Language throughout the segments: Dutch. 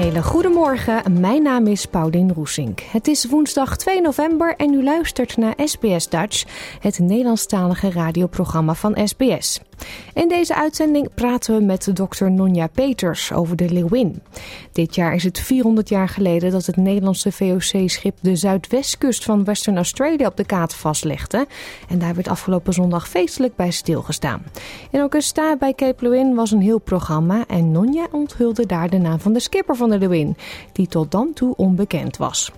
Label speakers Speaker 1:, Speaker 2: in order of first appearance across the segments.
Speaker 1: Hele goede morgen, mijn naam is Paulien Roesink. Het is woensdag 2 november en u luistert naar SBS Dutch, het Nederlandstalige radioprogramma van SBS. In deze uitzending praten we met dokter Nonja Peters over de Leeuwin. Dit jaar is het 400 jaar geleden dat het Nederlandse VOC-schip de zuidwestkust van Western Australia op de kaart vastlegde. En daar werd afgelopen zondag feestelijk bij stilgestaan. In Augusta bij Cape Leeuwin was een heel programma en Nonja onthulde daar de naam van de skipper van de Leeuwin, die tot dan toe onbekend was.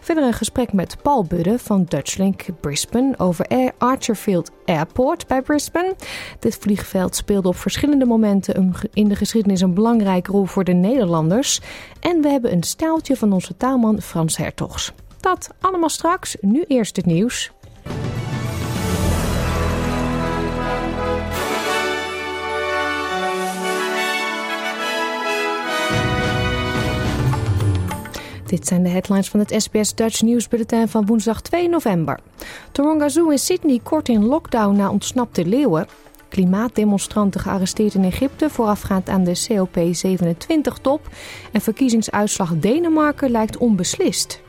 Speaker 1: Verder een gesprek met Paul Budde van Dutchlink Brisbane over Archerfield Airport bij Brisbane. Dit vliegveld speelde op verschillende momenten in de geschiedenis een belangrijke rol voor de Nederlanders. En we hebben een staaltje van onze taalman Frans Hertogs. Dat allemaal straks, nu eerst het nieuws. Dit zijn de headlines van het SBS Dutch nieuwsbulletin van woensdag 2 november. Taronga Zoo in Sydney kort in lockdown na ontsnapte leeuwen. Klimaatdemonstranten gearresteerd in Egypte voorafgaand aan de COP27-top. En verkiezingsuitslag Denemarken lijkt onbeslist.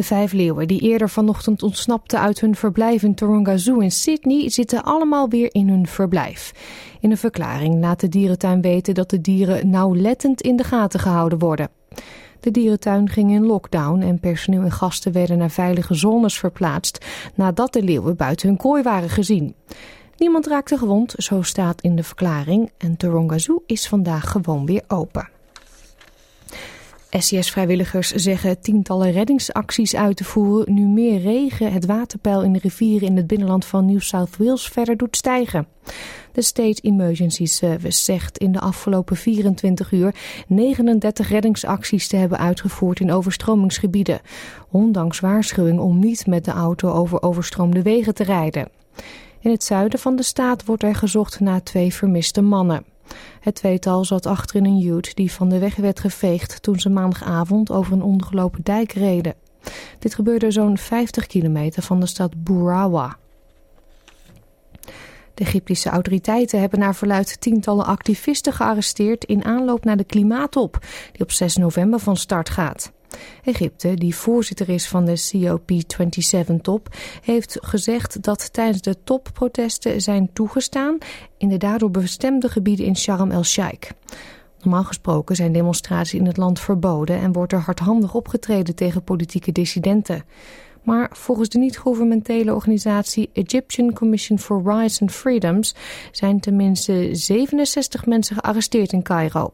Speaker 1: De vijf leeuwen die eerder vanochtend ontsnapten uit hun verblijf in Taronga Zoo in Sydney zitten allemaal weer in hun verblijf. In een verklaring laat de dierentuin weten dat de dieren nauwlettend in de gaten gehouden worden. De dierentuin ging in lockdown en personeel en gasten werden naar veilige zones verplaatst nadat de leeuwen buiten hun kooi waren gezien. Niemand raakte gewond, zo staat in de verklaring, en Taronga Zoo is vandaag gewoon weer open. SCS-vrijwilligers zeggen tientallen reddingsacties uit te voeren nu meer regen het waterpeil in de rivieren in het binnenland van New South Wales verder doet stijgen. De State Emergency Service zegt in de afgelopen 24 uur 39 reddingsacties te hebben uitgevoerd in overstromingsgebieden, ondanks waarschuwing om niet met de auto over overstroomde wegen te rijden. In het zuiden van de staat wordt er gezocht naar twee vermiste mannen. Het tweetal zat achter in een ute die van de weg werd geveegd toen ze maandagavond over een ondergelopen dijk reden. Dit gebeurde zo'n 50 kilometer van de stad Burawa. De Egyptische autoriteiten hebben naar verluid tientallen activisten gearresteerd in aanloop naar de klimaattop, die op 6 november van start gaat. Egypte, die voorzitter is van de COP27-top, heeft gezegd dat tijdens de topprotesten zijn toegestaan in de daardoor bestemde gebieden in Sharm el-Sheikh. Normaal gesproken zijn demonstraties in het land verboden en wordt er hardhandig opgetreden tegen politieke dissidenten. Maar volgens de niet-governementele organisatie Egyptian Commission for Rights and Freedoms zijn tenminste 67 mensen gearresteerd in Cairo.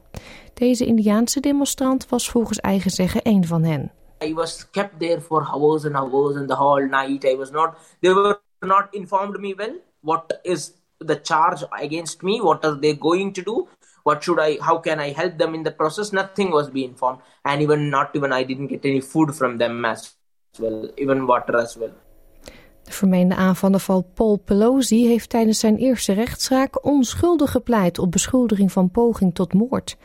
Speaker 1: Deze Indiaanse demonstrant was volgens eigen zeggen een van hen.
Speaker 2: I was kept there for hours and hours and the whole night. I was not, they were not informed me well. What is the charge against me? What are they going to do? What should I, how can I help them in the process? Nothing was being informed. And even not even, I didn't get any food from them as well, even water as well.
Speaker 1: De vermeende aanvaller van Paul Pelosi heeft tijdens zijn eerste rechtszaak onschuldig gepleit op beschuldiging van poging tot moord.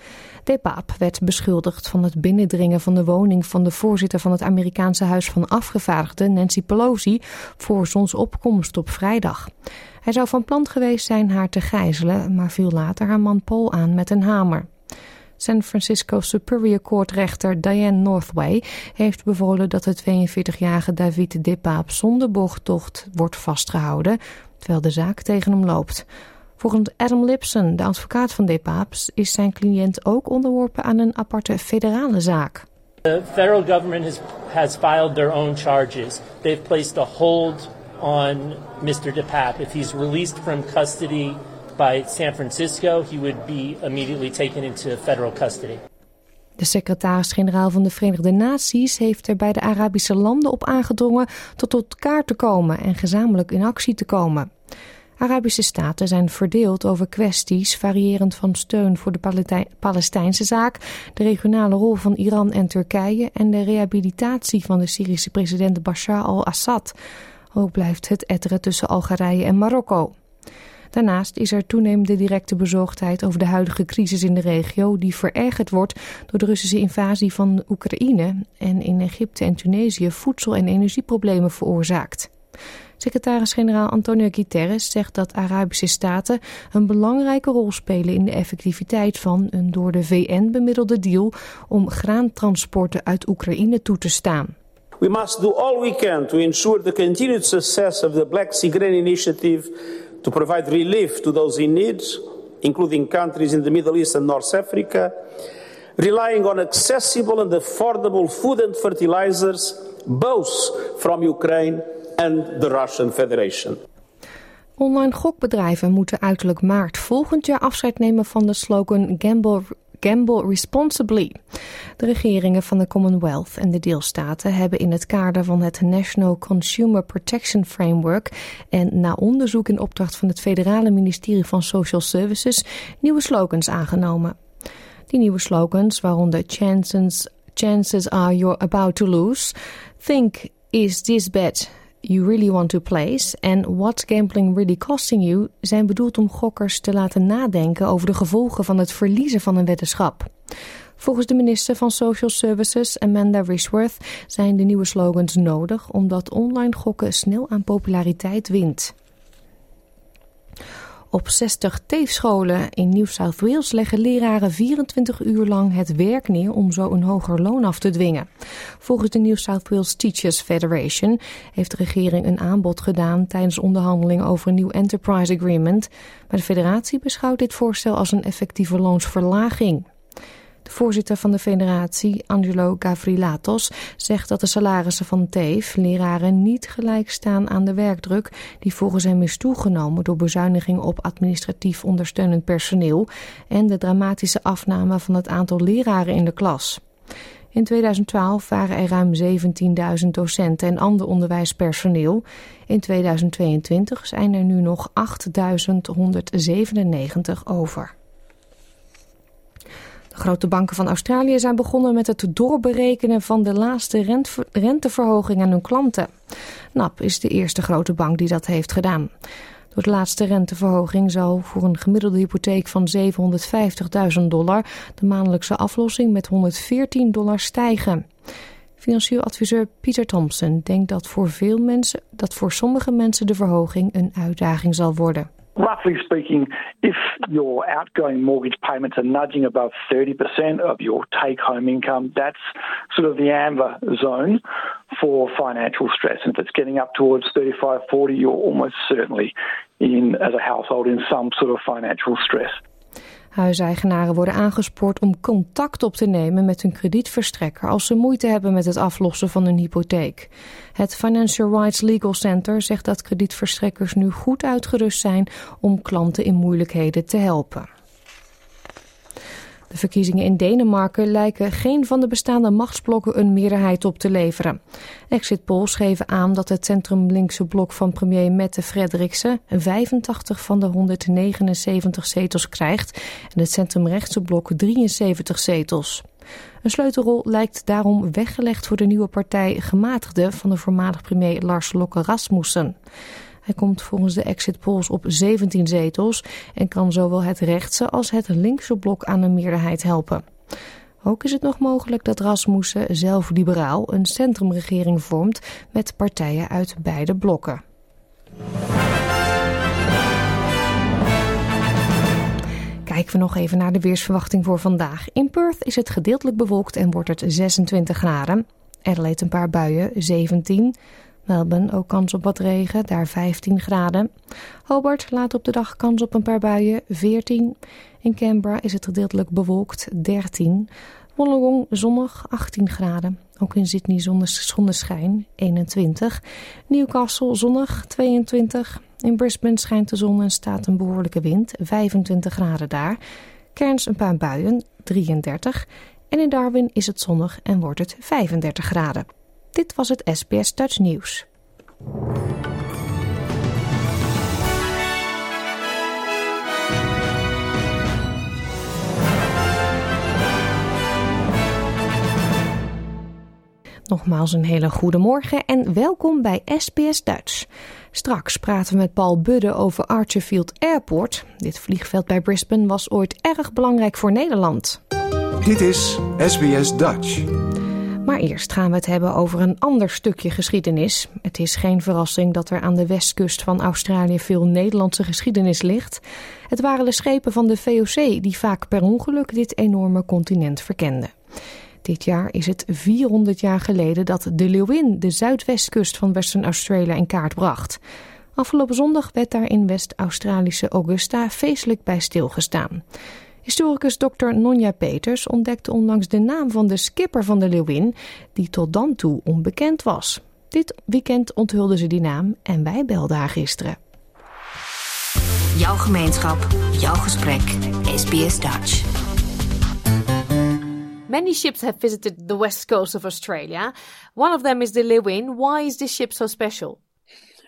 Speaker 1: De Paap werd beschuldigd van het binnendringen van de woning van de voorzitter van het Amerikaanse Huis van Afgevaardigden, Nancy Pelosi, voor zonsopkomst op vrijdag. Hij zou van plan geweest zijn haar te gijzelen, maar viel later haar man Paul aan met een hamer. San Francisco Superior Court rechter Diane Northway heeft bevolen dat de 42-jarige David De Paap zonder bochttocht wordt vastgehouden, terwijl de zaak tegen hem loopt. Volgens Adam Lipson, de advocaat van De Paaps, is zijn cliënt ook onderworpen aan een aparte federale zaak.
Speaker 3: The federal government has, has filed their own charges. They've placed a hold on Mr. DePape. If he's released from custody by San Francisco, he would be immediately taken into federal custody.
Speaker 1: De secretaris-generaal van de Verenigde Naties heeft er bij de Arabische landen op aangedrongen tot tot elkaar te komen en gezamenlijk in actie te komen. Arabische staten zijn verdeeld over kwesties variërend van steun voor de Palestijnse zaak, de regionale rol van Iran en Turkije en de rehabilitatie van de Syrische president Bashar al-Assad. Ook blijft het etteren tussen Algerije en Marokko. Daarnaast is er toenemende directe bezorgdheid over de huidige crisis in de regio, die verergerd wordt door de Russische invasie van Oekraïne en in Egypte en Tunesië voedsel- en energieproblemen veroorzaakt. Secretaris-generaal Antonio Guterres zegt dat Arabische staten een belangrijke rol spelen in de effectiviteit van een door de VN bemiddelde deal om graantransporten uit Oekraïne toe te staan.
Speaker 4: We must do all we can to ensure the continued success of the Black Sea Grain Initiative to provide relief to those in need, including countries in the Middle East and North Africa, relying on accessible and affordable food and fertilizers, both from Ukraine and the Russian Federation.
Speaker 1: Online gokbedrijven moeten uiterlijk maart volgend jaar afscheid nemen van de slogan Gamble, Gamble Responsibly. De regeringen van de Commonwealth en de deelstaten hebben in het kader van het National Consumer Protection Framework en na onderzoek in opdracht van het federale ministerie van Social Services nieuwe slogans aangenomen. Die nieuwe slogans, waaronder Chances, chances are you're about to lose, Think is this bet you really want to place en What's Gambling Really Costing You zijn bedoeld om gokkers te laten nadenken over de gevolgen van het verliezen van een weddenschap. Volgens de minister van Social Services, Amanda Rishworth, zijn de nieuwe slogans nodig omdat online gokken snel aan populariteit wint. Op 60 teefscholen in New South Wales leggen leraren 24 uur lang het werk neer om zo een hoger loon af te dwingen. Volgens de New South Wales Teachers Federation heeft de regering een aanbod gedaan tijdens onderhandelingen over een nieuw Enterprise Agreement. Maar de federatie beschouwt dit voorstel als een effectieve loonsverlaging. Voorzitter van de federatie, Angelo Gavrilatos, zegt dat de salarissen van TEEF leraren niet gelijk staan aan de werkdruk die volgens hem is toegenomen door bezuinigingen op administratief ondersteunend personeel en de dramatische afname van het aantal leraren in de klas. In 2012 waren er ruim 17.000 docenten en ander onderwijspersoneel. In 2022 zijn er nu nog 8.197 over. De grote banken van Australië zijn begonnen met het doorberekenen van de laatste renteverhoging aan hun klanten. NAP is de eerste grote bank die dat heeft gedaan. Door de laatste renteverhoging zal voor een gemiddelde hypotheek van 750.000 dollar de maandelijkse aflossing met 114 dollar stijgen. Financieel adviseur Pieter Thompson denkt dat voor veel mensen, dat voor sommige mensen de verhoging een uitdaging zal worden.
Speaker 5: Roughly speaking, if your outgoing mortgage payments are nudging above 30% of your take home income, that's sort of the amber zone for financial stress. And if it's getting up towards 35, 40, you're almost certainly in, as a household, in some sort of financial stress.
Speaker 1: Huiseigenaren worden aangespoord om contact op te nemen met hun kredietverstrekker als ze moeite hebben met het aflossen van hun hypotheek. Het Financial Rights Legal Center zegt dat kredietverstrekkers nu goed uitgerust zijn om klanten in moeilijkheden te helpen. De verkiezingen in Denemarken lijken geen van de bestaande machtsblokken een meerderheid op te leveren. Exit polls geven aan dat het centrum-linkse blok van premier Mette Frederiksen 85 van de 179 zetels krijgt en het centrumrechtse blok 73 zetels. Een sleutelrol lijkt daarom weggelegd voor de nieuwe partij Gematigde van de voormalig premier Lars Lokke Rasmussen. Hij komt volgens de exit polls op 17 zetels en kan zowel het rechtse als het linkse blok aan een meerderheid helpen. Ook is het nog mogelijk dat Rasmussen, zelf liberaal, een centrumregering vormt met partijen uit beide blokken. Kijken we nog even naar de weersverwachting voor vandaag. In Perth is het gedeeltelijk bewolkt en wordt het 26 graden. Adelaide een paar buien, 17. Melbourne ook kans op wat regen, daar 15 graden. Hobart laat op de dag kans op een paar buien, 14. In Canberra is het gedeeltelijk bewolkt, 13. Wollongong zonnig, 18 graden. Ook in Sydney zonneschijn, 21. Newcastle zonnig, 22. In Brisbane schijnt de zon en staat een behoorlijke wind, 25 graden daar. Cairns een paar buien, 33. En in Darwin is het zonnig en wordt het 35 graden. Dit was het SBS Dutch Nieuws. Nogmaals een hele goede morgen en welkom bij SBS Duits. Straks praten we met Paul Budde over Archerfield Airport. Dit vliegveld bij Brisbane was ooit erg belangrijk voor Nederland.
Speaker 6: Dit is SBS Dutch.
Speaker 1: Maar eerst gaan we het hebben over een ander stukje geschiedenis. Het is geen verrassing dat er aan de westkust van Australië veel Nederlandse geschiedenis ligt. Het waren de schepen van de VOC die vaak per ongeluk dit enorme continent verkenden. Dit jaar is het 400 jaar geleden dat de Leeuwin de zuidwestkust van Western Australia in kaart bracht. Afgelopen zondag werd daar in West-Australische Augusta feestelijk bij stilgestaan. Historicus Dr. Nonja Peters ontdekte onlangs de naam van de skipper van de Leeuwin, die tot dan toe onbekend was. Dit weekend onthulde ze die naam en wij belden haar gisteren.
Speaker 7: Jouw gemeenschap, jouw gesprek, SBS Dutch.
Speaker 8: Many ships have visited the west coast of Australia. One of them is the Lewin. Why is this ship so special?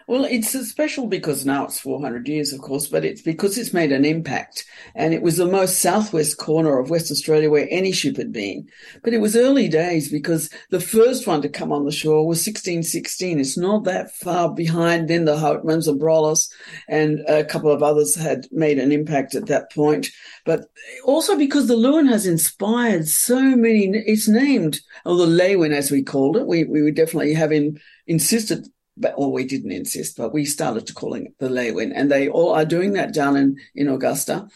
Speaker 9: Well, it's special because now it's 400 years, of course, but it's because it's made an impact. And it was the most southwest corner of West Australia where any ship had been. But it was early days because the first one to come on the shore was 1616. It's not that far behind. Then the Houtmans and Brollos and a couple of others had made an impact at that point. But also because the Lewin has inspired so many, it's named, or the Lewin as we called it. We, we would definitely have in, insisted but well, we didn't insist, but we started to calling it the Lewin, and they all are doing that down in, in Augusta.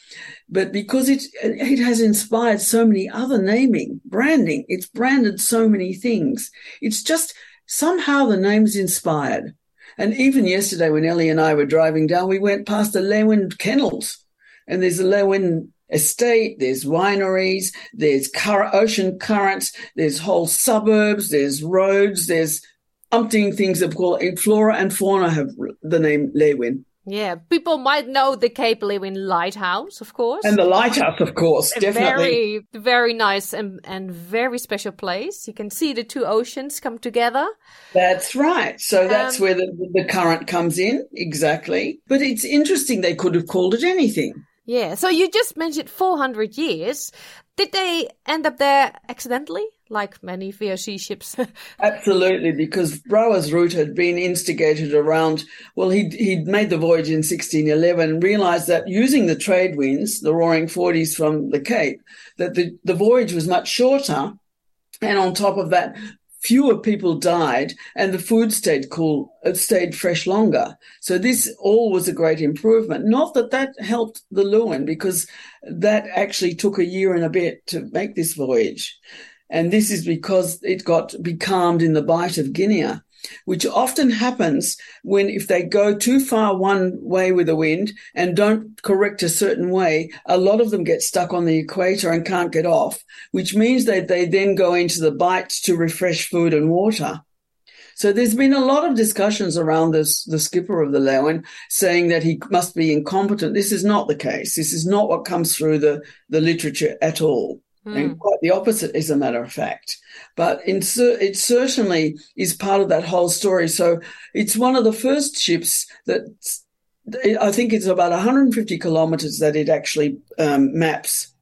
Speaker 9: But because it it has inspired so many other naming, branding, it's branded so many things. It's just somehow the name's inspired. And even yesterday, when Ellie and I were driving down, we went past the Lewin kennels, and there's a Lewin estate, there's wineries, there's ocean currents, there's whole suburbs, there's roads, there's umpteen things that call flora and fauna have the name Lewin.
Speaker 8: Yeah, people might know the Cape Lewin Lighthouse, of course.
Speaker 9: And the lighthouse, of course,
Speaker 8: a
Speaker 9: definitely.
Speaker 8: Very, very nice and, and very special place. You can see the two oceans come together.
Speaker 9: That's right. So that's
Speaker 8: Um,
Speaker 9: where the, the current comes in, exactly. But it's interesting they could have called it anything.
Speaker 8: Yeah, so you just mentioned 400 years. Did they end up there accidentally, like many VOC ships?
Speaker 9: Absolutely, because Brower's route had been instigated around, well, he'd, he'd made the voyage in 1611 realized that using the trade winds, the roaring 40s from the Cape, that the, the voyage was much shorter. And on top of that, fewer people died and the food stayed cool, it stayed fresh longer. So this all was a great improvement. Not that that helped the Lewin because that actually took a year and a bit to make this voyage. And this is because it got becalmed in the Bight of Guinea, which often happens when if they go too far one way with the wind and don't correct a certain way, a lot of them get stuck on the equator and can't get off, which means that they then go into the bights to refresh food and water. So there's been a lot of discussions around this, the skipper of the Lewin saying that he must be incompetent. This is not the case. This is not what comes through the, the literature at all. Hmm. And quite the opposite, as a matter of fact. But it certainly is part of that whole story. So it's one of the first ships that I think it's about 150 kilometers that it actually um, maps.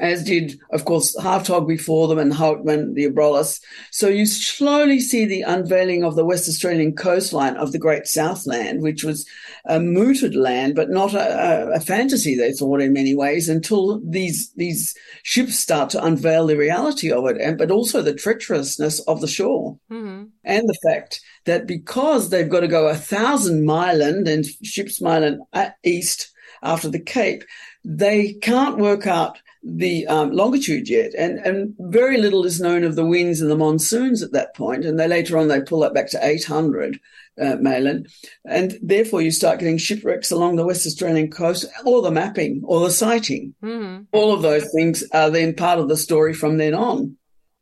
Speaker 9: As did, of course, Hartog before them and Houtman, the Abrolhos. So you slowly see the unveiling of the West Australian coastline of the Great Southland, which was a mooted land, but not a, a, a fantasy, they thought in many ways, until these, these ships start to unveil the reality of it, and, but also the treacherousness of the shore. And the fact that because they've got to go a thousand mile and ships mile and uh, east after the Cape, they can't work out the um, longitude yet, and and very little is known of the winds and the monsoons at that point. And they later on they pull that back to 800 uh, Malin, and therefore you start getting shipwrecks along the West Australian coast, or the mapping, or the sighting.
Speaker 8: Mhm.
Speaker 9: All of those things are then part of the story from then on.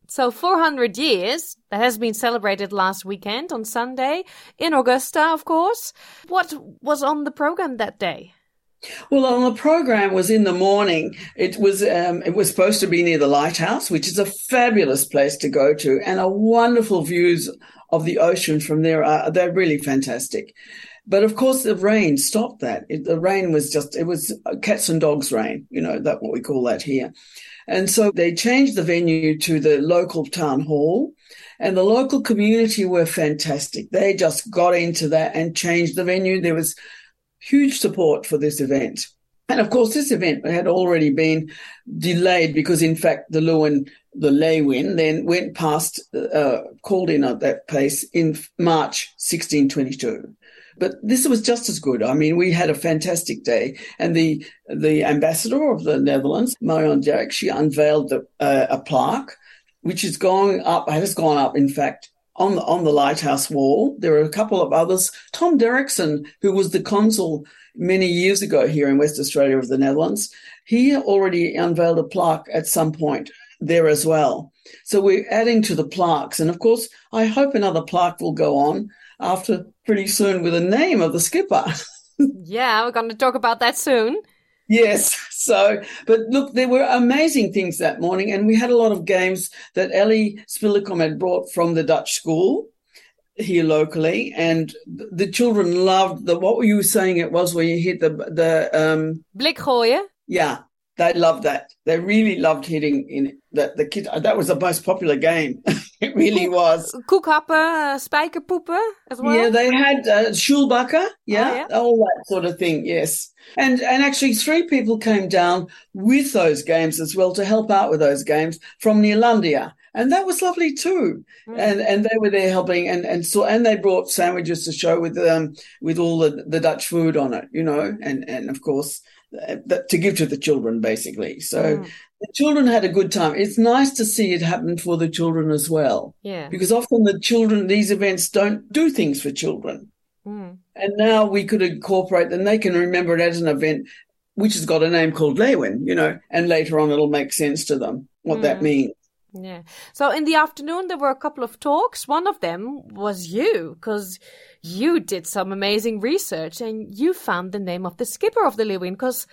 Speaker 8: So 400 years, that has been celebrated last weekend on Sunday in Augusta, of course. What was on the program that day?
Speaker 9: Well, on the program was in the morning. It was um, it was supposed to be near the lighthouse, which is a fabulous place to go to, and a wonderful views of the ocean from there. Are, they're really fantastic. But of course, the rain stopped that. It, the rain was just it was cats and dogs rain. You know that what we call that here. And so they changed the venue to the local town hall. And the local community were fantastic. They just got into that and changed the venue. There was huge support for this event. And of course, this event had already been delayed because, in fact, the Lewin, the Lewin then went past, uh, called in at that place in March 1622. But this was just as good. I mean, we had a fantastic day, and the the ambassador of the Netherlands, Marion Jarek, she unveiled the, uh, a plaque, which is going up, has gone up, in fact, on the, on the lighthouse wall. There are a couple of others. Tom Derrickson, who was the consul many years ago here in West Australia of the Netherlands, he already unveiled a plaque at some point there as well. So we're adding to the plaques. And of course, I hope another plaque will go on after pretty soon with the name of the skipper.
Speaker 8: yeah, we're going to talk about that soon.
Speaker 9: Yes. So, but look, there were amazing things that morning, and we had a lot of games that Ellie Spillicom had brought from the Dutch school here locally, and the children loved the. What were you saying? It was where you hit the the um.
Speaker 8: Blik gooien.
Speaker 9: Yeah, they loved that. They really loved hitting in that. The kid that was the most popular game. it really was.
Speaker 8: Koekhappen, uh, spijkerpoepen as well.
Speaker 9: Yeah, they had uh, Schulbacher, yeah,
Speaker 8: Oh, yeah.
Speaker 9: all that sort of thing. Yes, and and actually, three people came down with those games as well to help out with those games from Neerlandia, and that was lovely too. And and they were there helping, and and so and they brought sandwiches to show with um with all the the Dutch food on it, you know, and and of course uh, to give to the children basically. So. The children had a good time. It's nice to see it happen for the children as well
Speaker 8: Yeah.
Speaker 9: because often the children these events don't do things for children
Speaker 8: Mm.
Speaker 9: and now we could incorporate them they can remember it as an event which has got a name called lewin you know and later on it'll make sense to them what that
Speaker 8: Mm.
Speaker 9: means
Speaker 8: Yeah. So in the afternoon, there were a couple of talks. One of them was you, because you did some amazing research and you found the name of the skipper of the Lewin, because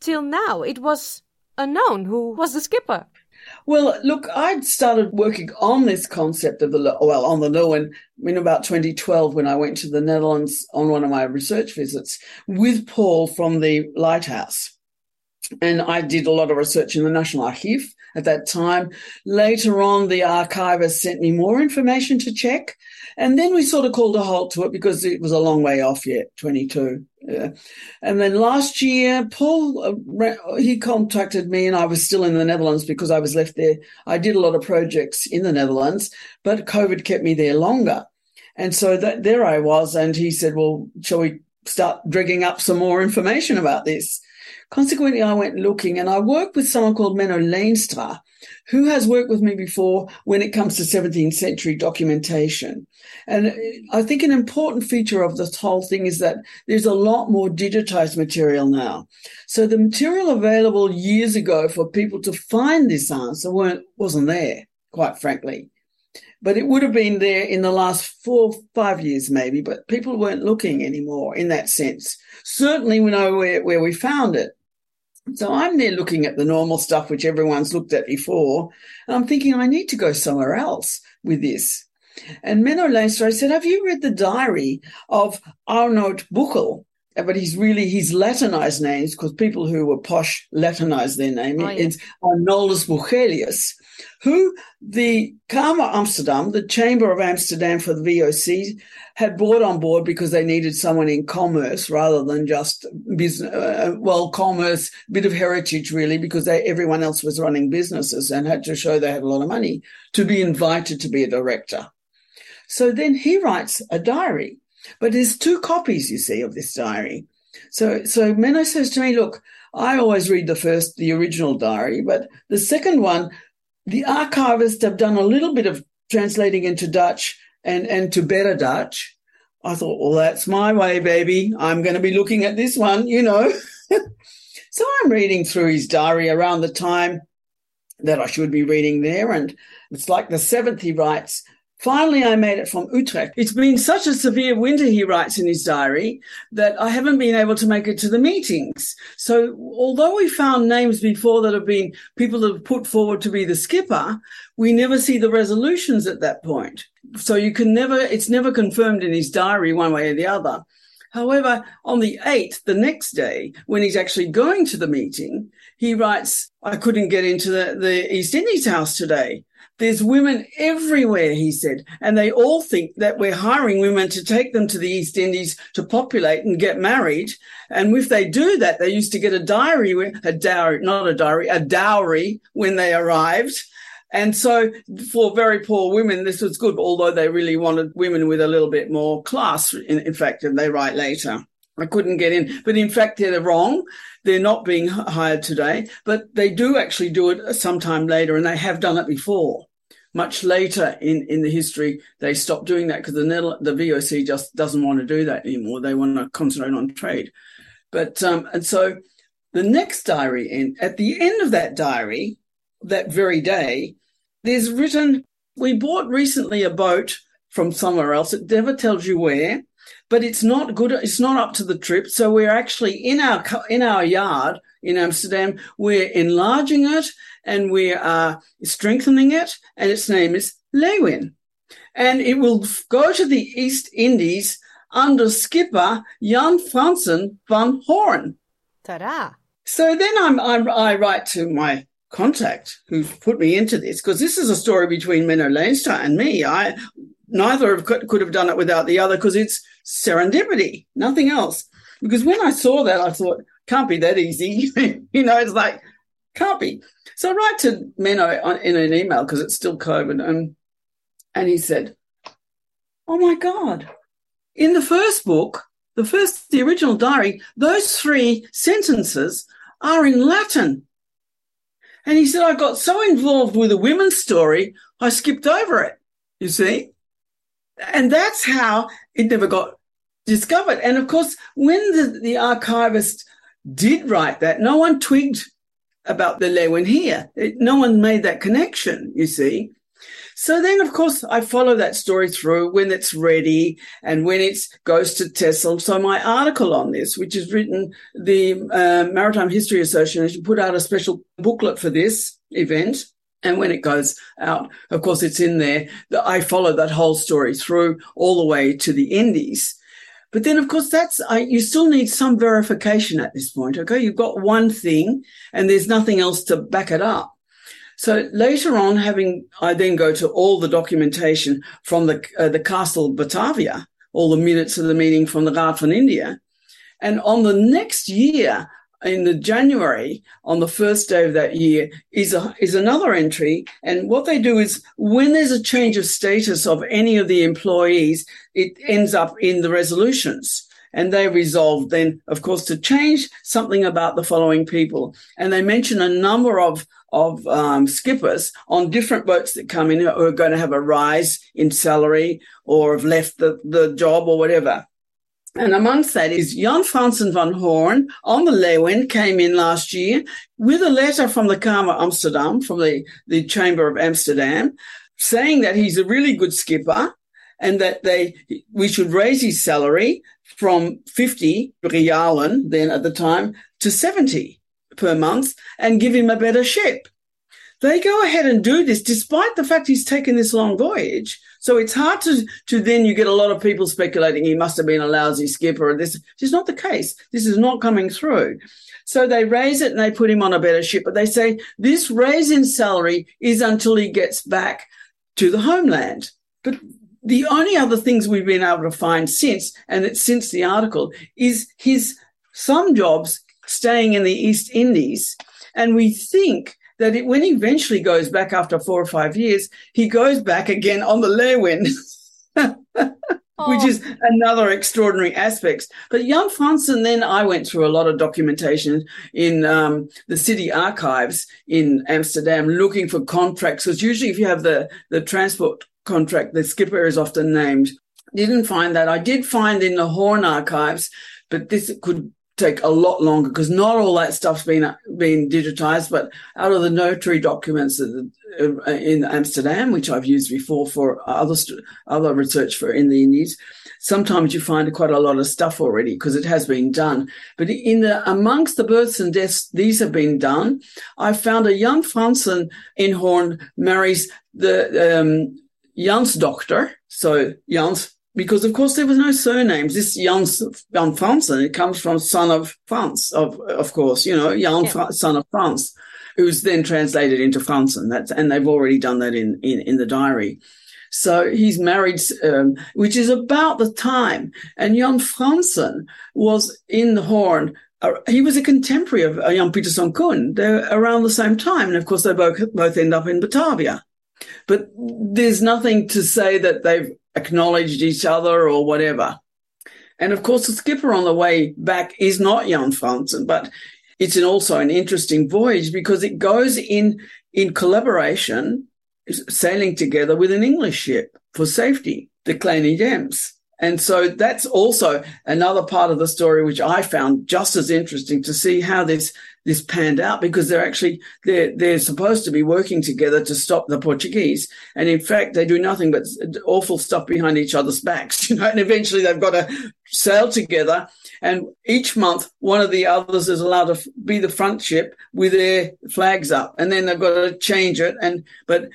Speaker 8: till now it was unknown who was the skipper.
Speaker 9: well look i'd started working on this concept of the well on the lewin in about 2012 when i went to the netherlands on one of my research visits with paul from the lighthouse and I did a lot of research in the National Archive at that time. Later on, the archivist sent me more information to check. And then we sort of called a halt to it because it was a long way off yet, 22. Yeah. And then last year, Paul, uh, he contacted me and I was still in the Netherlands because I was left there. I did a lot of projects in the Netherlands, but COVID kept me there longer. And so that there I was. And he said, well, shall we start dragging up some more information about this? Consequently, I went looking and I worked with someone called Menno Leenstra, who has worked with me before when it comes to 17th century documentation. And uh, I think an important feature of this whole thing is that there's a lot more digitized material now. So the material available years ago for people to find this answer weren't, wasn't there, quite frankly. But it would have been there in the last four, five years, maybe, but people weren't looking anymore in that sense. Certainly we know where, where we found it. So I'm there looking at the normal stuff which everyone's looked at before, and I'm thinking I need to go somewhere else with this. And Menno Leinster, I said, have you read the diary of Arnold Buchel? But he's really his Latinized names because people who were posh Latinized their name.
Speaker 8: Oh, yeah.
Speaker 9: It's Arnoldus Buchelius, who the Kamer Amsterdam, the Chamber of Amsterdam for the VOC, had brought on board because they needed someone in commerce rather than just business. Uh, well, commerce, bit of heritage really, because they, everyone else was running businesses and had to show they had a lot of money to be invited to be a director. So then he writes a diary, but there's two copies, you see, of this diary. So, so Menno says to me, look, I always read the first, the original diary, but the second one, the archivists have done a little bit of translating into Dutch and, and to better Dutch. I thought, well, that's my way, baby. I'm going to be looking at this one, you know. so I'm reading through his diary around the time that I should be reading there. And it's like the seventh he writes, Finally, I made it from Utrecht. It's been such a severe winter, he writes in his diary, that I haven't been able to make it to the meetings. So, although we found names before that have been people that have put forward to be the skipper, we never see the resolutions at that point. So, you can never, it's never confirmed in his diary one way or the other. However, on the 8th, the next day, when he's actually going to the meeting, he writes, I couldn't get into the, the East Indies house today. There's women everywhere, he said, and they all think that we're hiring women to take them to the East Indies to populate and get married. And if they do that, they used to get a diary, a dowry, not a diary, a dowry when they arrived. And so for very poor women, this was good, although they really wanted women with a little bit more class. In, in fact, and they write later. I couldn't get in, but in fact, they're wrong. They're not being hired today, but they do actually do it sometime later, and they have done it before. Much later in, in the history, they stopped doing that because the, the VOC just doesn't want to do that anymore. They want to concentrate on trade. But, um, and so the next diary, in, at the end of that diary, that very day, there's written, we bought recently a boat from somewhere else. It never tells you where, but it's not good. It's not up to the trip. So we're actually in our, in our yard in Amsterdam. We're enlarging it and we are strengthening it. And its name is Lewin. And it will go to the East Indies under skipper Jan Fransen van Hoorn.
Speaker 1: Ta-da.
Speaker 9: So then I'm, I'm, I write to my contact who put me into this because this is a story between Menno Leenstra and me. I neither of could, have done it without the other because it's serendipity, nothing else. Because when I saw that, I thought, can't be that easy. you know, it's like, can't be. So I write to Menno in an email because it's still COVID, and and he said, "Oh my God, in the first book, the first, the original diary, those three sentences are in Latin." And he said, I got so involved with the women's story, I skipped over it, you see? And that's how it never got discovered. And of course, when the, the archivist did write that, no one twigged about the Lewin here. It, no one made that connection, you see. So then, of course, I follow that story through when it's ready and when it goes to TESOL. So my article on this, which is written, the uh, Maritime History Association put out a special booklet for this event. And when it goes out, of course, it's in there. I follow that whole story through all the way to the Indies. But then, of course, that's, I, you still need some verification at this point. Okay. You've got one thing and there's nothing else to back it up. So later on, having, I then go to all the documentation from the, uh, the Castle Batavia, all the minutes of the meeting from the Raad van India. And on the next year, in the January, on the first day of that year, is a, is another entry. And what they do is when there's a change of status of any of the employees, it ends up in the resolutions. And they resolve then, of course, to change something about the following people. And they mention a number of of um, skippers on different boats that come in who are going to have a rise in salary or have left the, the job or whatever. And amongst that is Jan Fransen van Hoorn on the Lewin came in last year with a letter from the Kamer Amsterdam, from the, the Chamber of Amsterdam, saying that he's a really good skipper and that they we should raise his salary from 50 realen then at the time to 70 per month and give him a better ship. They go ahead and do this despite the fact he's taken this long voyage. So it's hard to, to then you get a lot of people speculating he must have been a lousy skipper. And this is not the case. This is not coming through. So they raise it and they put him on a better ship. But they say this raise in salary is until he gets back to the homeland. But the only other things we've been able to find since, and it's since the article, is his some jobs staying in the East Indies. And we think that it, when he eventually goes back after four or five years, he goes back again on the Lewin. which is another extraordinary aspect. But Jan Franzen, then I went through a lot of documentation in um, the city archives in Amsterdam looking for contracts. Because usually, if you have the, the transport contract, the skipper is often named. Didn't find that. I did find in the Horn archives, but this could take a lot longer because not all that stuff's been been digitized. But out of the notary documents in Amsterdam, which I've used before for other other research for in the Indies, sometimes you find quite a lot of stuff already because it has been done. But in the amongst the births and deaths, these have been done. I found a young Fransen in Horn marries the um, Jans doctor, so Jans because of course there was no surnames. This Jans Jan Fransen, it comes from son of France, of of course, you know, Jan yeah. son of France, who's then translated into Fransen. That's and they've already done that in in, in the diary. So he's married, um, which is about the time. And Jan Fransen was in the Horn. Uh, he was a contemporary of uh, Jan Peterson Kuhn. They're around the same time. And of course, they both, both end up in Batavia. But there's nothing to say that they've acknowledged each other or whatever. And of course, the skipper on the way back is not Jan Franzen, but it's an, also an interesting voyage because it goes in in collaboration, sailing together with an English ship for safety, the Kleine Gems. And so that's also another part of the story which I found just as interesting to see how this this panned out because they're actually they're they're supposed to be working together to stop the Portuguese, and in fact they do nothing but awful stuff behind each other's backs, you know. And eventually they've got to sail together, and each month one of the others is allowed to be the front ship with their flags up, and then they've got to change it. And but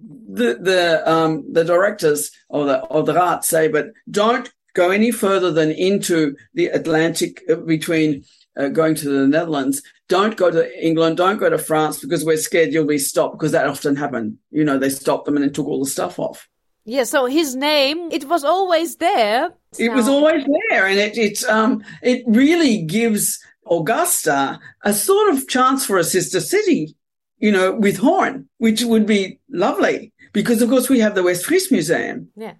Speaker 9: the the um the directors or the or the rat say, but don't go any further than into the Atlantic uh, between uh, going to the Netherlands. Don't go to England. Don't go to France because we're scared you'll be stopped because that often happened. You know, they stopped them and then took all the stuff off.
Speaker 8: Yeah, so his name, it was always there.
Speaker 9: It was always there. And it, it, um, it really gives Augusta a sort of chance for a sister city, you know, with Horn, which would be lovely because, of course, we have the West Fries Museum.
Speaker 8: Yeah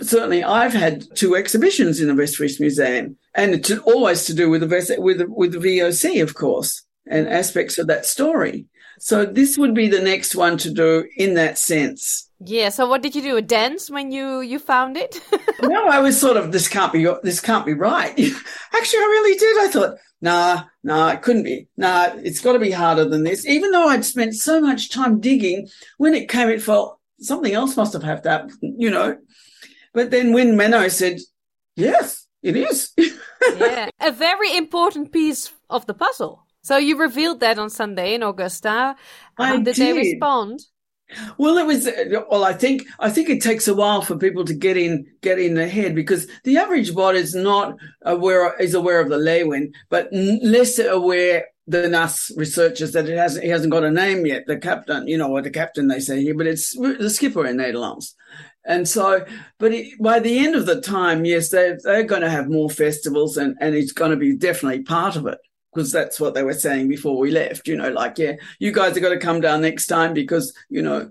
Speaker 9: certainly I've had two exhibitions in the Westfries Museum, and it's always to do with the with with the VOC, of course, and aspects of that story. So this would be the next one to do in that sense.
Speaker 8: Yeah. So what did you do? A dance when you you found it?
Speaker 9: no, I was sort of this can't be this can't be right. Actually, I really did. I thought, nah, nah, it couldn't be. Nah, it's got to be harder than this. Even though I'd spent so much time digging, when it came, it felt something else must have happened. You know. But then when Menno said, yes, it is.
Speaker 8: yeah, a very important piece of the puzzle. So you revealed that on Sunday in Augusta. How did, did they respond?
Speaker 9: Well, it was. Well, I think I think it takes a while for people to get in get in the head because the average bot is not aware is aware of the Lewin, but less aware than us researchers that it hasn't he hasn't got a name yet. The captain, you know, or the captain they say here, but it's the skipper in Nederlands. And so, but it, by the end of the time, yes, they're, they're going to have more festivals and, and it's going to be definitely part of it because that's what they were saying before we left. You know, like, yeah, you guys are going to come down next time because, you know,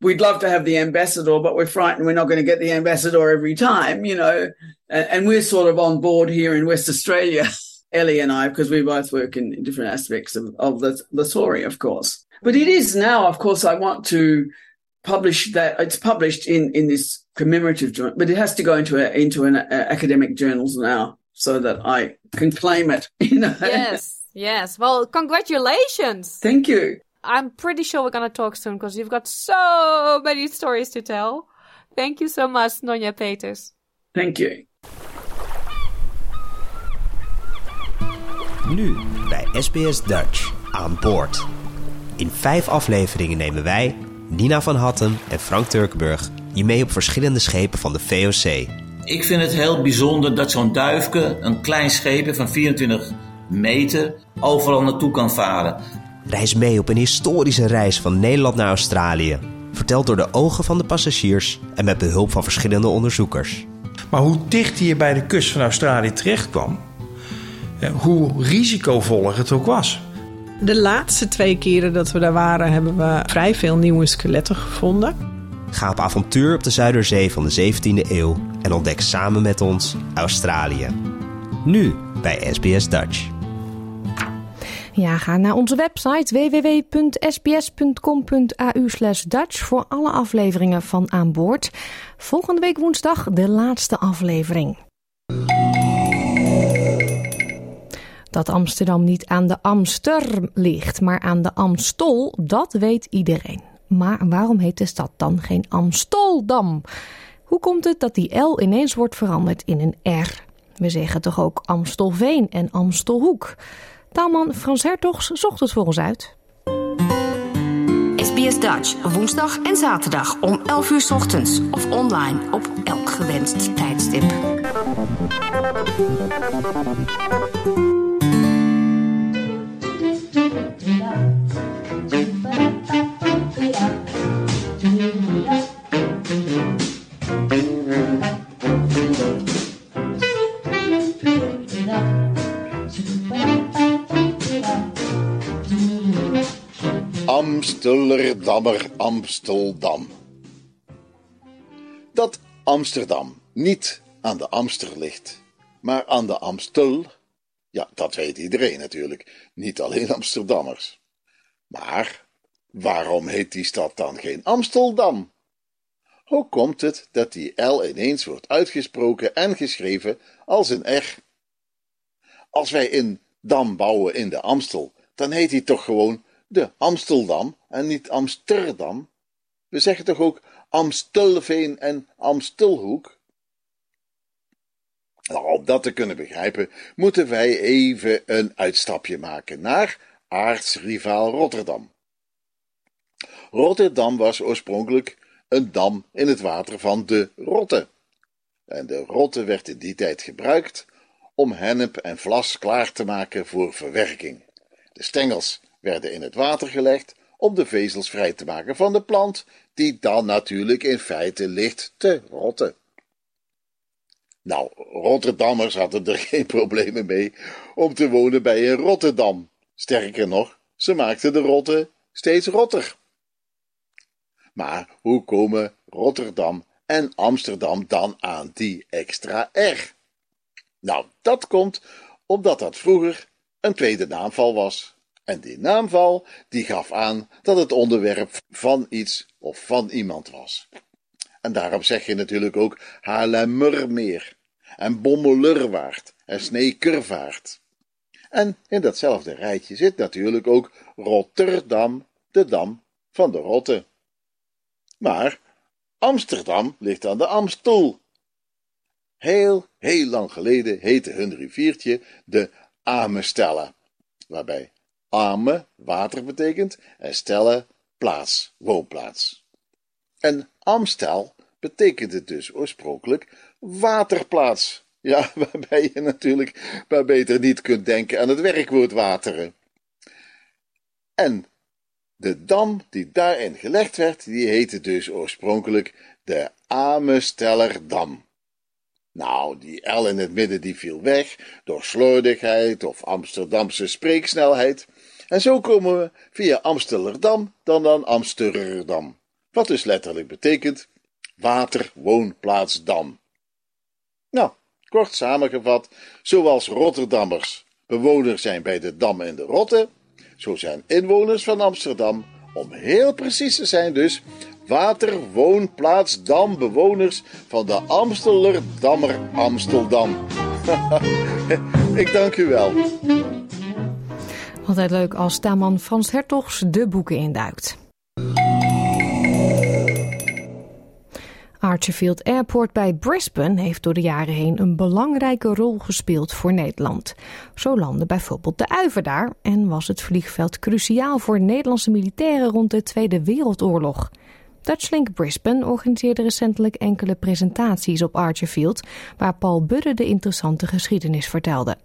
Speaker 9: we'd love to have the ambassador, but we're frightened we're not going to get the ambassador every time, you know. And, and we're sort of on board here in West Australia, Ellie and I, because we both work in, different aspects of, of the, the story, of course. But it is now, of course, I want to publish that it's published in in this commemorative journal, but it has to go into a, into an a, academic journals now so that I can claim it. You know.
Speaker 8: Yes. Yes. Well, congratulations.
Speaker 9: Thank you.
Speaker 8: I'm pretty sure we're gonna talk soon because you've got so many stories to tell. Thank you so much, Nonja Peters.
Speaker 9: Thank you.
Speaker 10: Nu bij SBS Dutch aan boord. In vijf afleveringen nemen wij Nina van Hatten en Frank Turkenburg je mee op verschillende schepen van de VOC.
Speaker 11: Ik vind het heel bijzonder dat zo'n duifke, een klein schepen van 24 meter, overal naartoe kan varen.
Speaker 10: Reis mee op een historische reis van Nederland naar Australië. Verteld door de ogen van de passagiers en met behulp van verschillende onderzoekers.
Speaker 12: Maar hoe dicht hij bij de kust van Australië terecht kwam, hoe risicovol het ook was.
Speaker 13: De laatste twee keren dat we daar waren, hebben we vrij veel nieuwe skeletten gevonden.
Speaker 10: Ga op avontuur op de Zuiderzee van de 17e eeuw en ontdek samen met ons Australië. Nu bij SBS Dutch.
Speaker 1: Ja, ga naar onze website www.sbs.com.au Dutch voor alle afleveringen van Aan Boord. Volgende week woensdag de laatste aflevering. Dat Amsterdam niet aan de Amster ligt, maar aan de Amstol, dat weet iedereen. Maar waarom heet de stad dan geen Amstoldam? Hoe komt het dat die L ineens wordt veranderd in een R? We zeggen toch ook Amstelveen en Amstelhoek? Taalman Frans Hertogs zocht het voor ons uit.
Speaker 7: SBS Dutch, woensdag en zaterdag om 11 uur ochtends of online op elk gewenst tijdstip.
Speaker 13: Amsteldam. Dat Amsterdam niet aan de Amster ligt, maar aan de Amstel, ja, dat weet iedereen natuurlijk, niet alleen Amsterdammers. Maar waarom heet die stad dan geen Amsteldam? Hoe komt het dat die L ineens wordt uitgesproken en geschreven als een R? Als wij in dam bouwen in de Amstel, dan heet die toch gewoon de Amsteldam en niet Amsterdam? We zeggen toch ook Amstelveen en Amstelhoek? Nou, om dat te kunnen begrijpen, moeten wij even een uitstapje maken naar aartsrivaal Rotterdam. Rotterdam was oorspronkelijk een dam in het water van de Rotte. En de Rotte werd in die tijd gebruikt om hennep en vlas klaar te maken voor verwerking. De stengels werden in het water gelegd om de vezels vrij te maken van de plant, die dan natuurlijk in feite ligt te rotten. Nou, Rotterdammers hadden er geen problemen mee om te wonen bij een Rotterdam. Sterker nog, ze maakten de rotte steeds rotter. Maar hoe komen Rotterdam en Amsterdam dan aan die extra R? Nou, dat komt omdat dat vroeger een tweede naamval was. En die naamval die gaf aan dat het onderwerp van iets of van iemand was. En daarom zeg je natuurlijk ook Haarlemmermeer en Bommelerwaard en Sneekervaart. En in datzelfde rijtje zit natuurlijk ook Rotterdam, de dam van de Rotte. Maar Amsterdam ligt aan de Amstel. Heel, heel lang geleden heette hun riviertje de Amestelle, waarbij Ame water betekent en stelle plaats, woonplaats. En Amstel betekende dus oorspronkelijk waterplaats. Ja, waarbij je natuurlijk maar beter niet kunt denken aan het werkwoord wateren. En de dam die daarin gelegd werd, die heette dus oorspronkelijk de Amestellerdam. Nou, die L in het midden die viel weg door slordigheid of Amsterdamse spreeksnelheid. En zo komen we via Amsterdam dan aan Amsterdam, wat dus letterlijk betekent waterwoonplaatsdam. Nou, kort samengevat, zoals Rotterdammers bewoners zijn bij de Dam en de Rotte, zo zijn inwoners van Amsterdam, om heel precies te zijn dus, waterwoonplaatsdam bewoners van de Amstellerdammer Amsteldam. Ik dank u wel.
Speaker 1: Altijd leuk als Taman Frans Hertogs de boeken induikt. Archerfield Airport bij Brisbane heeft door de jaren heen een belangrijke rol gespeeld voor Nederland. Zo landde bijvoorbeeld de Uiver daar en was het vliegveld cruciaal voor Nederlandse militairen rond de Tweede Wereldoorlog. Dutchlink Brisbane organiseerde recentelijk enkele presentaties op Archerfield, waar Paul Budde de interessante geschiedenis vertelde.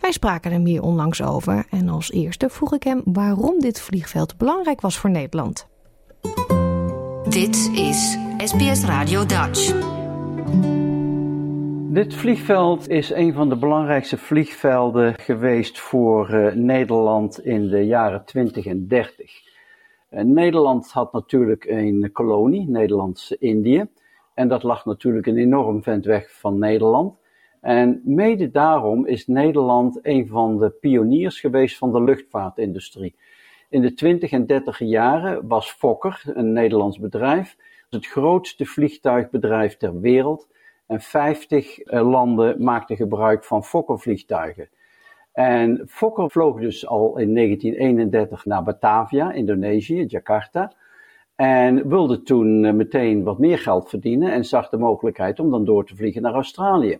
Speaker 1: Wij spraken hem hier onlangs over en als eerste vroeg ik hem waarom dit vliegveld belangrijk was voor Nederland.
Speaker 7: Dit is SBS Radio Dutch.
Speaker 14: Dit vliegveld is een van de belangrijkste vliegvelden geweest voor uh, Nederland in de jaren 20 en 30. Nederland had natuurlijk een kolonie, Nederlands-Indië. En dat lag natuurlijk een enorm vent weg van Nederland. En mede daarom is Nederland een van de pioniers geweest van de luchtvaartindustrie. In de 20 en 30 jaren was Fokker, een Nederlands bedrijf, het grootste vliegtuigbedrijf ter wereld. En 50 eh, landen maakten gebruik van Fokker-vliegtuigen. En Fokker vloog dus al in 1931 naar Batavia, Indonesië, Jakarta. En wilde toen eh, meteen wat meer geld verdienen en zag de mogelijkheid om dan door te vliegen naar Australië.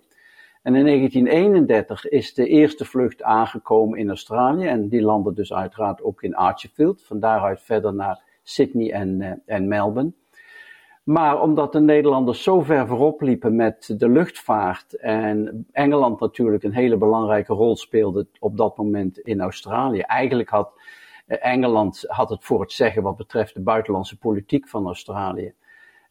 Speaker 14: En in 1931 is de eerste vlucht aangekomen in Australië en die landde dus uiteraard ook in Archerfield. Van daaruit verder naar Sydney en, uh, en Melbourne. Maar omdat de Nederlanders zo ver voorop liepen met de luchtvaart en Engeland natuurlijk een hele belangrijke rol speelde op dat moment in Australië. Eigenlijk had eh, Engeland had het voor het zeggen wat betreft de buitenlandse politiek van Australië.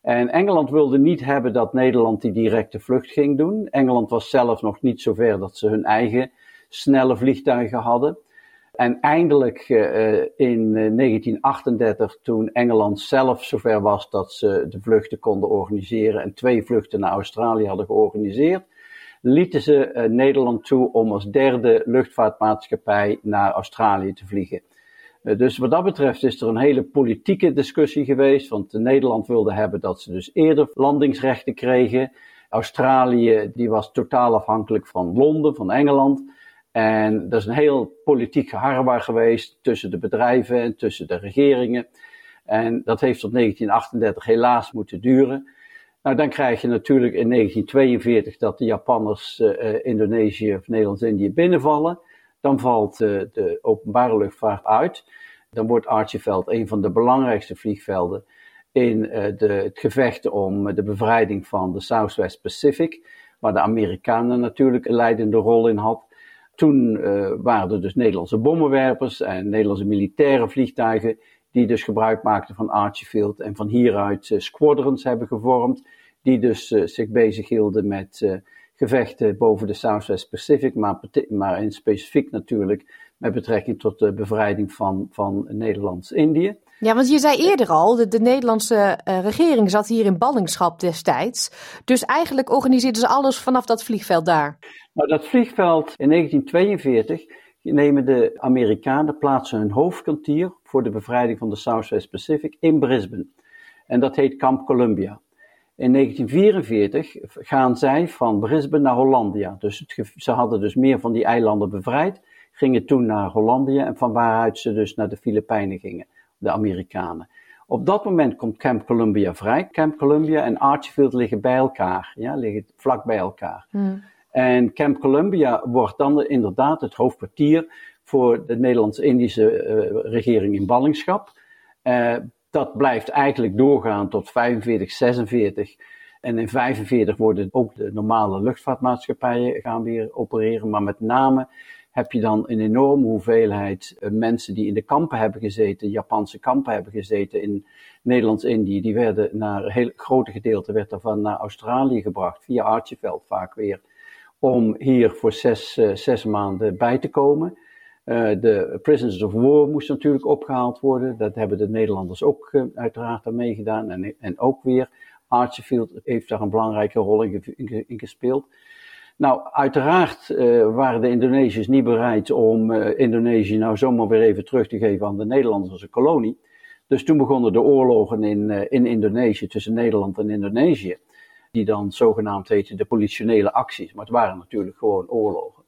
Speaker 14: En Engeland wilde niet hebben dat Nederland die directe vlucht ging doen. Engeland was zelf nog niet zover dat ze hun eigen snelle vliegtuigen hadden. En eindelijk uh, in 1938, toen Engeland zelf zover was dat ze de vluchten konden organiseren en twee vluchten naar Australië hadden georganiseerd, lieten ze Nederland toe om als derde luchtvaartmaatschappij naar Australië te vliegen. dus wat dat betreft is er een hele politieke discussie geweest, want Nederland wilde hebben dat ze dus eerder landingsrechten kregen. Australië die was totaal afhankelijk van Londen, van Engeland. En dat is een heel politiek geharrewar geweest tussen de bedrijven en tussen de regeringen. En dat heeft tot 1938 helaas moeten duren. Nou, dan krijg je natuurlijk in 1942 dat de Japanners uh, Indonesië of Nederlands-Indië binnenvallen. Dan valt uh, de openbare luchtvaart uit. Dan wordt Archiveld een van de belangrijkste vliegvelden in de, het gevecht om de bevrijding van de Southwest Pacific, waar de Amerikanen natuurlijk een leidende rol in had. Toen uh, waren er dus Nederlandse bommenwerpers en Nederlandse militaire vliegtuigen die dus gebruik maakten van Archiefield en van hieruit uh, squadrons hebben gevormd, die dus uh, zich bezighielden met gevechten boven de Southwest Pacific, maar, maar in specifiek natuurlijk met betrekking tot de bevrijding van, van Nederlands-Indië.
Speaker 8: Ja, want je zei eerder al, de, de Nederlandse uh, regering zat hier in ballingschap destijds. Dus eigenlijk organiseerden ze alles vanaf dat vliegveld daar.
Speaker 14: Nou, dat vliegveld in 1942 nemen de Amerikanen plaatsen hun hoofdkwartier voor de bevrijding van de Southwest Pacific in Brisbane. En dat heet Camp Columbia. In 1944 gaan zij van Brisbane naar Hollandia. Dus ze hadden dus meer van die eilanden bevrijd, gingen toen naar Hollandia en van waaruit ze dus naar de Filipijnen gingen, de Amerikanen. Op dat moment komt Camp Columbia vrij. Camp Columbia en Archfield liggen bij elkaar, ja, liggen vlak bij elkaar. Hmm. En Camp Columbia wordt dan inderdaad het hoofdkwartier voor de Nederlands-Indische uh, regering in ballingschap. Uh, dat blijft eigenlijk doorgaan tot 45, 46. En in 45 worden ook de normale luchtvaartmaatschappijen gaan weer opereren. Maar met name heb je dan een enorme hoeveelheid uh, mensen die in de kampen hebben gezeten, Japanse kampen hebben gezeten in Nederlands-Indië. Die werden naar een heel grote gedeelte werd daarvan naar Australië gebracht, via Archiveld vaak weer om hier voor zes, uh, zes maanden bij te komen. Uh, de prisoners of war moest natuurlijk opgehaald worden. Dat hebben de Nederlanders ook uiteraard aan meegedaan. En, en ook weer Archfield heeft daar een belangrijke rol in gespeeld. Nou, uiteraard uh, waren de Indonesiërs niet bereid om Indonesië nou zomaar weer even terug te geven aan de Nederlanders als een kolonie. Dus toen begonnen de oorlogen in, in Indonesië tussen Nederland en Indonesië die dan zogenaamd heten de politionele acties. Maar het waren natuurlijk gewoon oorlogen.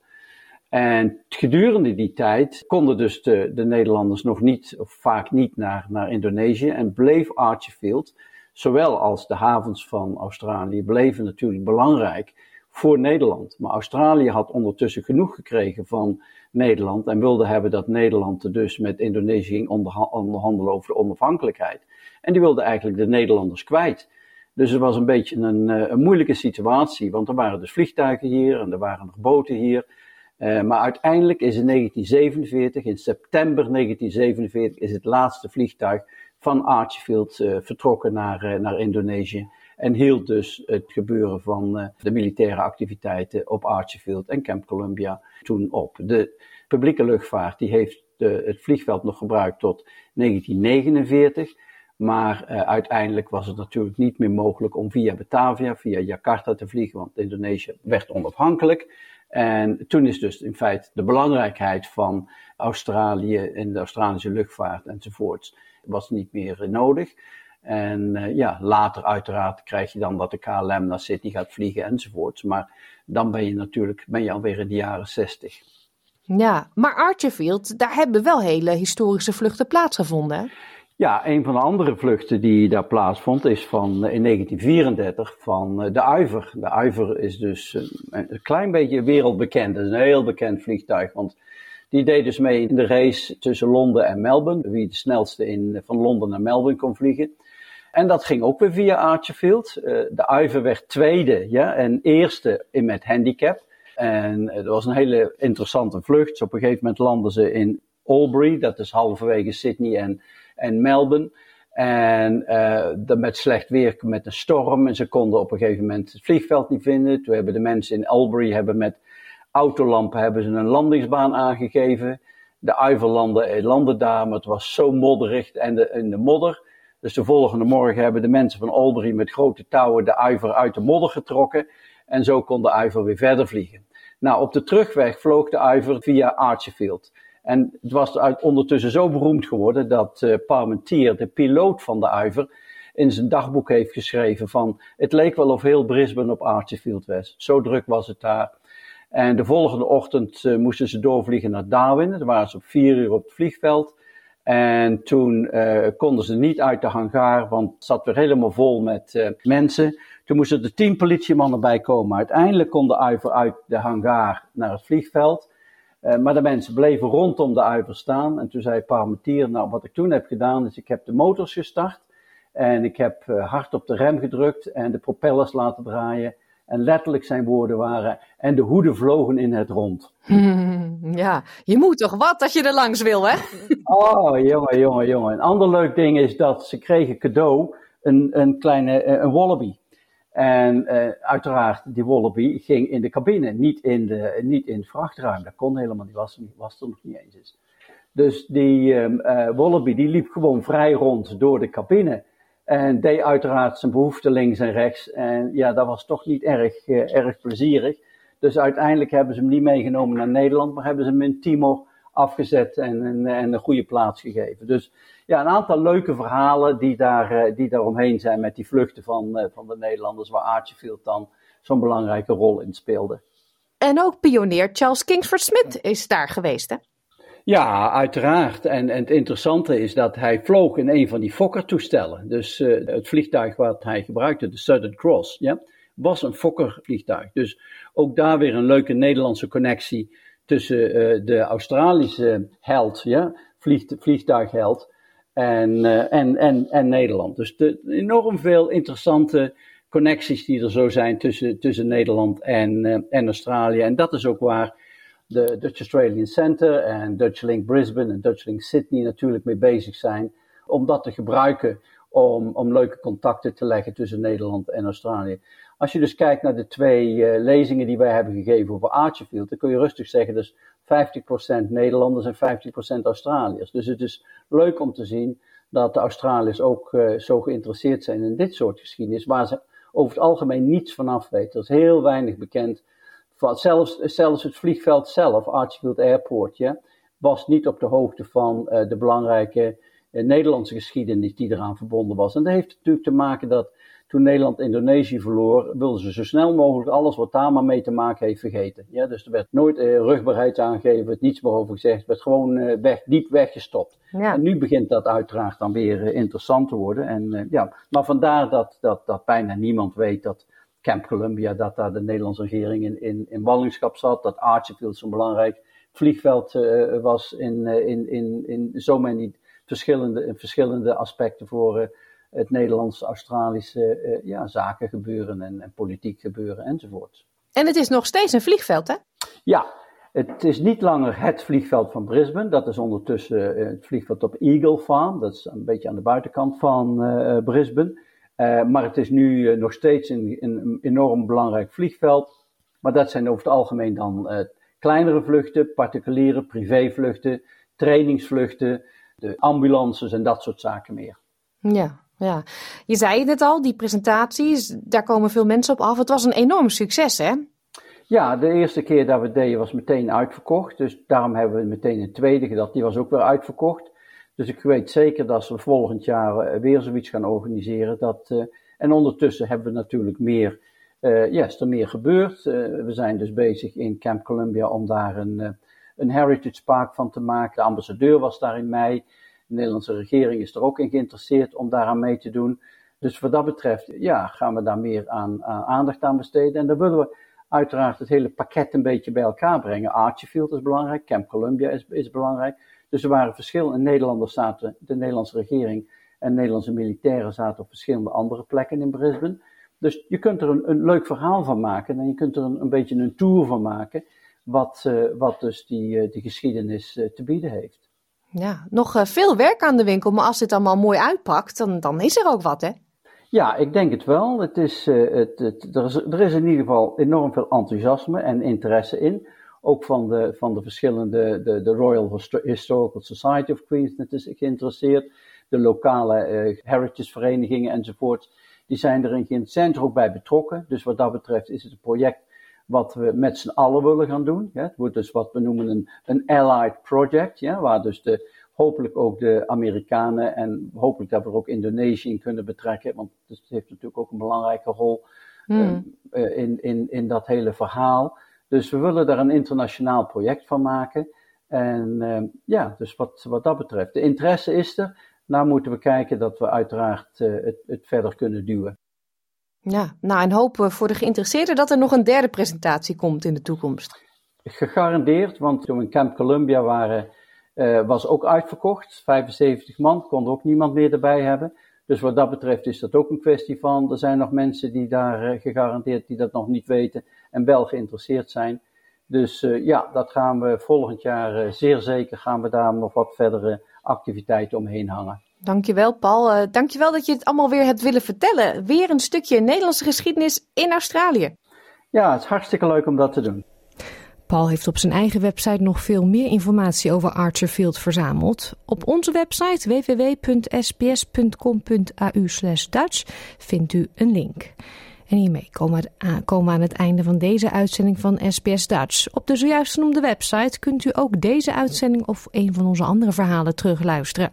Speaker 14: En gedurende die tijd konden dus de, de Nederlanders nog niet, of vaak niet, naar, naar Indonesië. En bleef Archfield, zowel als de havens van Australië, bleven natuurlijk belangrijk voor Nederland. Maar Australië had ondertussen genoeg gekregen van Nederland en wilde hebben dat Nederland dus met Indonesië ging onderhandelen over de onafhankelijkheid. En die wilde eigenlijk de Nederlanders kwijt. Dus het was een beetje een, eh, een moeilijke situatie, want er waren dus vliegtuigen hier en er waren nog boten hier. Uh, maar uiteindelijk is in 1947, in september 1947, is het laatste vliegtuig van Archfield uh, vertrokken naar, naar Indonesië. En hield dus het gebeuren van de militaire activiteiten op Archfield en Camp Columbia toen op. De publieke luchtvaart die heeft het vliegveld nog gebruikt tot 1949. Maar uh, uiteindelijk was het natuurlijk niet meer mogelijk om via Batavia, via Jakarta te vliegen, want Indonesië werd onafhankelijk. En toen is dus in feite de belangrijkheid van Australië en de Australische luchtvaart enzovoorts was niet meer nodig. En uh, ja, later uiteraard krijg je dan dat de KLM naar Sydney gaat vliegen enzovoorts. Maar dan ben je natuurlijk ben je alweer in de jaren 60.
Speaker 1: Ja, maar Archerfield, daar hebben wel hele historische vluchten plaatsgevonden. Hè?
Speaker 14: Ja, een van de andere vluchten die daar plaatsvond is van eh, in 1934 van eh, de Uiver. De Uiver is dus een klein beetje wereldbekend. Het is een heel bekend vliegtuig, want die deed dus mee in de race tussen Londen en Melbourne. Wie de snelste in, van Londen naar Melbourne kon vliegen. En dat ging ook weer via Archerfield. Uh, de Uiver werd tweede ja, en eerste in met handicap. En het was een hele interessante vlucht. op een gegeven moment landen ze in Albury, dat is halverwege Sydney en, en Melbourne. En uh, met slecht weer, met een storm. En ze konden op een gegeven moment het vliegveld niet vinden. Toen hebben de mensen in Albury hebben met autolampen hebben ze een landingsbaan aangegeven. De Uiver landde, landde daar, maar het was zo modderig en de, in de modder. Dus de volgende morgen hebben de mensen van Albury met grote touwen de Uiver uit de modder getrokken. En zo kon de Uiver weer verder vliegen. Nou, op de terugweg vloog de Uiver via Archerfield. En het was ondertussen zo beroemd geworden dat uh, Parmentier, de piloot van de Uiver, in zijn dagboek heeft geschreven van het leek wel of heel Brisbane op Archerfield was. Zo druk was het daar. En de volgende ochtend uh, moesten ze doorvliegen naar Darwin. Dan waren ze op vier uur op het vliegveld. En toen uh, konden ze niet uit de hangar, want het zat weer helemaal vol met uh, mensen. Toen moesten er tien politiemannen bij komen. Uiteindelijk kon de Uiver uit de hangar naar het vliegveld. Uh, maar de mensen bleven rondom de Uiver staan. En toen zei Parmentier, nou wat ik toen heb gedaan is ik heb de motors gestart. En ik heb hard op de rem gedrukt en de propellers laten draaien. En letterlijk zijn woorden waren, en de hoeden vlogen in het rond.
Speaker 1: ja, je moet toch wat dat je er langs wil, hè?
Speaker 14: oh, jongen, jongen, jongen. Een ander leuk ding is dat ze kregen cadeau een, een kleine eh, een wallaby. En uh, uiteraard, die wallaby ging in de cabine, niet in, de, niet in het vrachtruim. Dat kon helemaal niet, was, was er nog niet eens. Dus die um, uh, wallaby die liep gewoon vrij rond door de cabine. En deed uiteraard zijn behoefte links en rechts. En ja, dat was toch niet erg, uh, erg plezierig. Dus uiteindelijk hebben ze hem niet meegenomen naar Nederland, maar hebben ze hem in Timor afgezet en, en, en een goede plaats gegeven. Dus ja, een aantal leuke verhalen die daar, uh, die daar omheen zijn met die vluchten van, uh, van de Nederlanders, waar Archiefield dan zo'n belangrijke rol in speelde.
Speaker 1: En ook pionier Charles Kingsford Smith is daar geweest, hè?
Speaker 14: Ja, uiteraard. En, en het interessante is dat hij vloog in een van die Fokker-toestellen. Dus uh, het vliegtuig wat hij gebruikte, de Southern Cross, ja, was een Fokker-vliegtuig. Dus ook daar weer een leuke Nederlandse connectie tussen uh, de Australische held, ja, vlieg, vliegtuigheld, en, uh, en, en, en Nederland. Dus enorm veel interessante connecties die er zo zijn tussen, tussen Nederland en, en Australië. En dat is ook waar de Dutch Australian Center en Dutch Link Brisbane en Dutch Link Sydney natuurlijk mee bezig zijn om dat te gebruiken om, om leuke contacten te leggen tussen Nederland en Australië. Als je dus kijkt naar de twee uh, lezingen die wij hebben gegeven over Archerfield, dan kun je rustig zeggen dus 50% Nederlanders en 50% Australiërs. Dus het is leuk om te zien dat de Australiërs ook uh, zo geïnteresseerd zijn in dit soort geschiedenis, waar ze over het algemeen niets van af weten. Er is heel weinig bekend zelfs, zelfs het vliegveld zelf, Archfield Airport, ja, was niet op de hoogte van uh, de belangrijke uh, Nederlandse geschiedenis die eraan verbonden was. En dat heeft natuurlijk te maken dat toen Nederland Indonesië verloor, wilden ze zo snel mogelijk alles wat daar maar mee te maken heeft vergeten. Ja, dus er werd nooit uh, rugbaarheid aangegeven, werd niets meer over gezegd, werd gewoon weg, diep weggestopt. Ja. En nu begint dat uiteraard dan weer interessant te worden. En, ja, maar vandaar dat, dat, dat bijna niemand weet dat Camp Columbia, dat daar de Nederlandse regering in, in, in ballingschap zat, dat Archerfield zo'n belangrijk vliegveld uh, was in, uh, in, in, in zo many verschillende, verschillende aspecten voor uh, het Nederlands-Australische ja, zaken gebeuren en, en, politiek gebeuren enzovoort.
Speaker 1: En het is nog steeds een vliegveld, hè?
Speaker 14: Ja, het is niet langer het vliegveld van Brisbane. Dat is ondertussen het vliegveld op Eagle Farm. Dat is een beetje aan de buitenkant van Brisbane. Uh, maar het is nu uh, nog steeds een, een, enorm belangrijk vliegveld. Maar dat zijn over het algemeen dan uh, kleinere vluchten, particuliere privévluchten, trainingsvluchten, de ambulances en dat soort zaken meer.
Speaker 1: Ja, ja. Je zei het al, die presentaties, daar komen veel mensen op af. Het was een enorm succes, hè?
Speaker 14: Ja, de eerste keer dat we het deden was meteen uitverkocht. Dus daarom hebben we meteen een tweede gedaan. Die was ook weer uitverkocht. Dus ik weet zeker dat we volgend jaar eh, weer zoiets gaan organiseren. Dat, uh, en ondertussen hebben we natuurlijk meer, uh, ja, er meer gebeurd. we zijn dus bezig in Camp Columbia om daar een, een Heritage Park van te maken. De ambassadeur was daar in mei. De Nederlandse regering is er ook in geïnteresseerd om daaraan mee te doen. Dus wat dat betreft, ja, gaan we daar meer aan, aan aandacht aan besteden. En dan willen we uiteraard het hele pakket een beetje bij elkaar brengen. Archiefield is belangrijk, Camp Columbia is, is belangrijk. Dus er waren verschillende Nederlanders zaten, de Nederlandse regering en Nederlandse militairen zaten op verschillende andere plekken in Brisbane. Dus je kunt er een, een leuk verhaal van maken en je kunt er een, een beetje een tour van maken, wat, uh, wat dus die, uh, die geschiedenis uh, te bieden heeft.
Speaker 1: Ja, nog veel werk aan de winkel, maar als dit allemaal mooi uitpakt, dan, dan is er ook wat, hè?
Speaker 14: Ja, ik denk het wel. Het is, het, het, er, is, er is in ieder geval enorm veel enthousiasme en interesse in ook van de, van de verschillende, de, de Royal Historical Society of Queensland is geïnteresseerd, de lokale uh, heritage verenigingen enzovoort, die zijn, er ook bij betrokken. Dus wat dat betreft is het een project wat we met z'n allen willen gaan doen. Ja. Het wordt dus wat we noemen een, een allied project, ja, waar dus de, hopelijk ook de Amerikanen en hopelijk dat we er ook Indonesië in kunnen betrekken, want het heeft natuurlijk ook een belangrijke rol hmm. uh, in, in, in dat hele verhaal. Dus we willen daar een internationaal project van maken. En uh, ja, dus wat, wat dat betreft, de interesse is er. Nou moeten we kijken dat we uiteraard uh, het, het verder kunnen duwen.
Speaker 1: Ja, nou en hopen voor de geïnteresseerden dat er nog een derde presentatie komt in de toekomst.
Speaker 14: Gegarandeerd, want toen we in Camp Columbia waren, uh, was ook uitverkocht. 75 man, kon er ook niemand meer erbij hebben. Dus wat dat betreft is dat ook een kwestie van, er zijn nog mensen die daar uh, gegarandeerd, die dat nog niet weten en wel geïnteresseerd zijn. Dus uh, ja, dat gaan we volgend jaar uh, zeer zeker, gaan we daar nog wat verdere activiteiten omheen hangen.
Speaker 1: Dankjewel Paul, uh, dankjewel dat je het allemaal weer hebt willen vertellen. Weer een stukje Nederlandse geschiedenis in Australië.
Speaker 14: Ja, het is hartstikke leuk om dat te doen.
Speaker 1: Paul heeft op zijn eigen website nog veel meer informatie over Archerfield verzameld. Op onze website www.sbs.com.au Dutch vindt u een link. En hiermee komen we aan het einde van deze uitzending van SBS Dutch. Op de zojuist genoemde website kunt u ook deze uitzending of een van onze andere verhalen terugluisteren.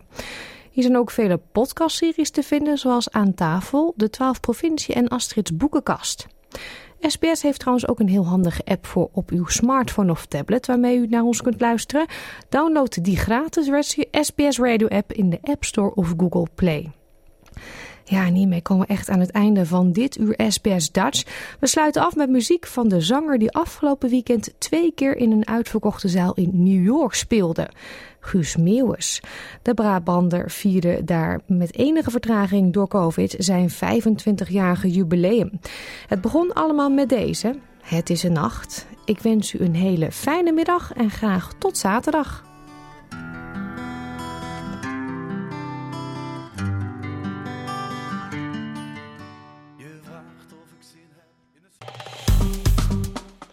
Speaker 1: Hier zijn ook vele podcastseries te vinden, zoals Aan tafel, De 12 Provincie en Astrid's Boekenkast. SBS heeft trouwens ook een heel handige app voor op uw smartphone of tablet waarmee u naar ons kunt luisteren. Download die gratis SBS Radio app in de App Store of Google Play. Ja, en hiermee komen we echt aan het einde van dit uur SBS Dutch. We sluiten af met muziek van de zanger die afgelopen weekend twee keer in een uitverkochte zaal in New York speelde. Guus Meeuwis. De Brabander vierde daar met enige vertraging door COVID zijn 25-jarige jubileum. Het begon allemaal met deze. Het is een nacht. Ik wens u een hele fijne middag en graag tot zaterdag.